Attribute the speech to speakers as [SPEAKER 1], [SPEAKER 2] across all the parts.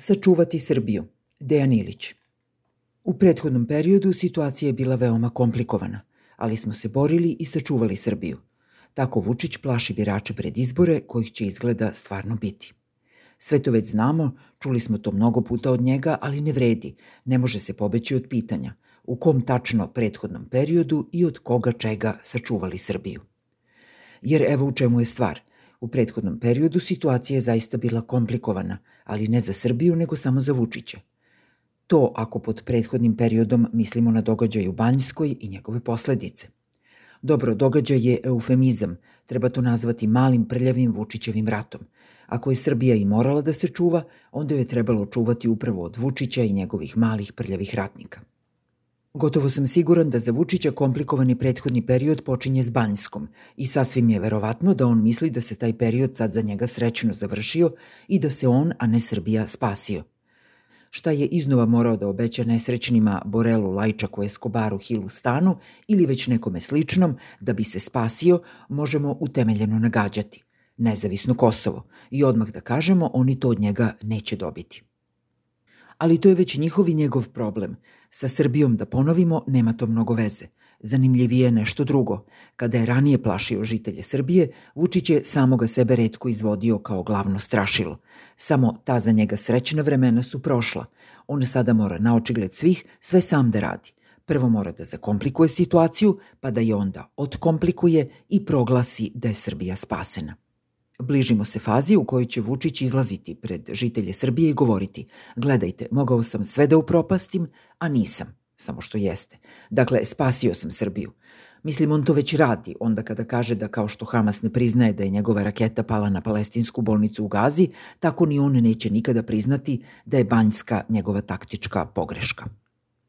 [SPEAKER 1] Sačuvati Srbiju. Dejan Ilić. U prethodnom periodu situacija je bila veoma komplikovana, ali smo se borili i sačuvali Srbiju. Tako Vučić plaši birače pred izbore kojih će izgleda stvarno biti. Sve to već znamo, čuli smo to mnogo puta od njega, ali ne vredi, ne može se pobeći od pitanja u kom tačno prethodnom periodu i od koga čega sačuvali Srbiju. Jer evo u čemu je stvar. U prethodnom periodu situacija je zaista bila komplikovana, ali ne za Srbiju, nego samo za Vučića. To ako pod prethodnim periodom mislimo na događaj u Banjskoj i njegove posledice. Dobro, događaj je eufemizam, treba to nazvati malim prljavim Vučićevim ratom. Ako je Srbija i morala da se čuva, onda je trebalo čuvati upravo od Vučića i njegovih malih prljavih ratnika. Gotovo sam siguran da za Vučića komplikovani prethodni period počinje s Banjskom i sasvim je verovatno da on misli da se taj period sad za njega srećno završio i da se on, a ne Srbija, spasio. Šta je iznova morao da obeća nesrećnima Borelu Lajčaku Eskobaru Hilu Stanu ili već nekome sličnom da bi se spasio, možemo utemeljeno nagađati. Nezavisno Kosovo. I odmah da kažemo, oni to od njega neće dobiti ali to je već njihov i njegov problem. Sa Srbijom, da ponovimo, nema to mnogo veze. Zanimljivije je nešto drugo. Kada je ranije plašio žitelje Srbije, Vučić je samoga sebe redko izvodio kao glavno strašilo. Samo ta za njega srećna vremena su prošla. On sada mora na očigled svih sve sam da radi. Prvo mora da zakomplikuje situaciju, pa da je onda otkomplikuje i proglasi da je Srbija spasena. Bližimo se fazi u kojoj će Vučić izlaziti pred žitelje Srbije i govoriti gledajte, mogao sam sve da upropastim, a nisam, samo što jeste. Dakle, spasio sam Srbiju. Mislim, on to već radi, onda kada kaže da kao što Hamas ne priznaje da je njegova raketa pala na palestinsku bolnicu u Gazi, tako ni on neće nikada priznati da je Banjska njegova taktička pogreška.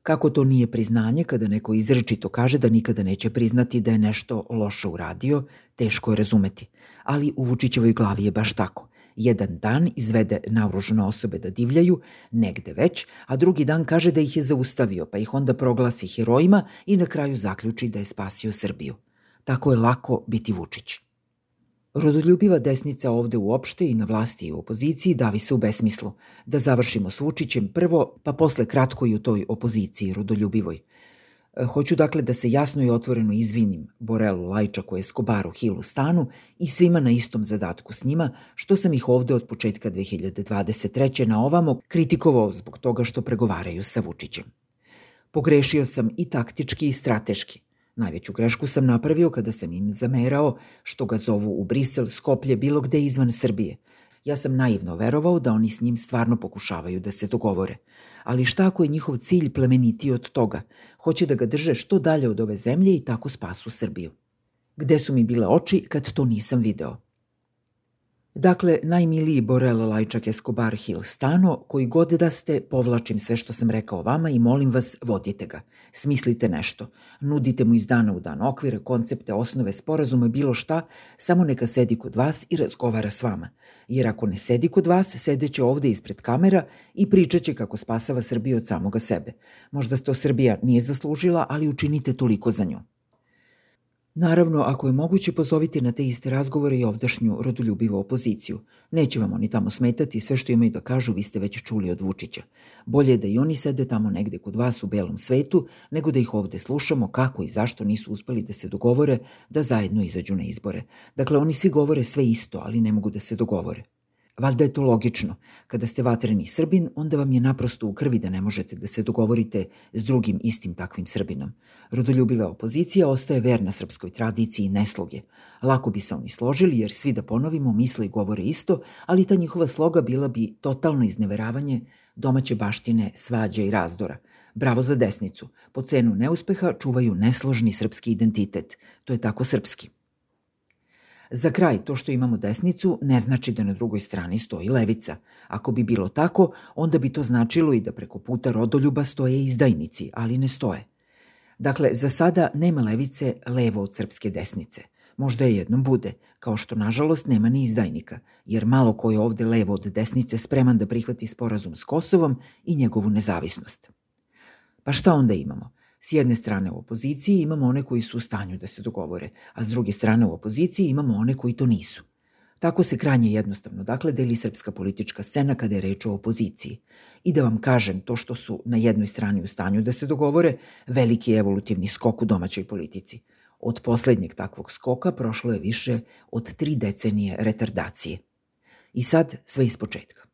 [SPEAKER 1] Kako to nije priznanje kada neko izrečito kaže da nikada neće priznati da je nešto loše uradio, teško je razumeti. Ali u Vučićevoj glavi je baš tako. Jedan dan izvede naoružene osobe da divljaju, negde već, a drugi dan kaže da ih je zaustavio, pa ih onda proglasi herojima i na kraju zaključi da je spasio Srbiju. Tako je lako biti Vučić. Rodoljubiva desnica ovde uopšte i na vlasti i u opoziciji davi se u besmislu. Da završimo s Vučićem prvo, pa posle kratko i u toj opoziciji rodoljubivoj. E, hoću dakle da se jasno i otvoreno izvinim Borelu Lajčaku, Eskobaru, Hilu Stanu i svima na istom zadatku s njima, što sam ih ovde od početka 2023. na ovamo kritikovao zbog toga što pregovaraju sa Vučićem. Pogrešio sam i taktički i strateški. Najveću grešku sam napravio kada sam im zamerao što ga zovu u Brisel, Skoplje, bilo gde izvan Srbije. Ja sam naivno verovao da oni s njim stvarno pokušavaju da se dogovore. Ali šta ako je njihov cilj plemeniti od toga? Hoće da ga drže što dalje od ove zemlje i tako spasu Srbiju. Gde su mi bile oči kad to nisam video? Dakle, najmiliji Borel Lajčak Escobar Hill Stano, koji god da ste, povlačim sve što sam rekao vama i molim vas, vodite ga. Smislite nešto. Nudite mu iz dana u dan okvire, koncepte, osnove, sporazume, bilo šta, samo neka sedi kod vas i razgovara s vama. Jer ako ne sedi kod vas, sedeće ovde ispred kamera i pričaće kako spasava Srbiju od samoga sebe. Možda to Srbija nije zaslužila, ali učinite toliko za nju. Naravno, ako je moguće, pozovite na te iste razgovore i ovdašnju rodoljubivu opoziciju. Neće vam oni tamo smetati, sve što imaju da kažu vi ste već čuli od Vučića. Bolje je da i oni sede tamo negde kod vas u belom svetu, nego da ih ovde slušamo kako i zašto nisu uspeli da se dogovore da zajedno izađu na izbore. Dakle, oni svi govore sve isto, ali ne mogu da se dogovore. Valjda je to logično. Kada ste vatreni Srbin, onda vam je naprosto u krvi da ne možete da se dogovorite s drugim istim takvim Srbinom. Rodoljubiva opozicija ostaje verna srpskoj tradiciji i nesloge. Lako bi se oni složili jer svi da ponovimo misle i govore isto, ali ta njihova sloga bila bi totalno izneveravanje domaće baštine, svađa i razdora. Bravo za desnicu. Po cenu neuspeha čuvaju nesložni srpski identitet. To je tako srpski. Za kraj, to što imamo desnicu ne znači da na drugoj strani stoji levica. Ako bi bilo tako, onda bi to značilo i da preko puta rodoljuba stoje izdajnici, ali ne stoje. Dakle, za sada nema levice levo od srpske desnice. Možda je jednom bude, kao što nažalost nema ni izdajnika, jer malo ko je ovde levo od desnice spreman da prihvati sporazum s Kosovom i njegovu nezavisnost. Pa šta onda imamo? S jedne strane u opoziciji imamo one koji su u stanju da se dogovore, a s druge strane u opoziciji imamo one koji to nisu. Tako se kranje jednostavno, dakle, deli srpska politička scena kada je reč o opoziciji. I da vam kažem, to što su na jednoj strani u stanju da se dogovore, veliki je evolutivni skok u domaćoj politici. Od poslednjeg takvog skoka prošlo je više od tri decenije retardacije. I sad sve iz početka.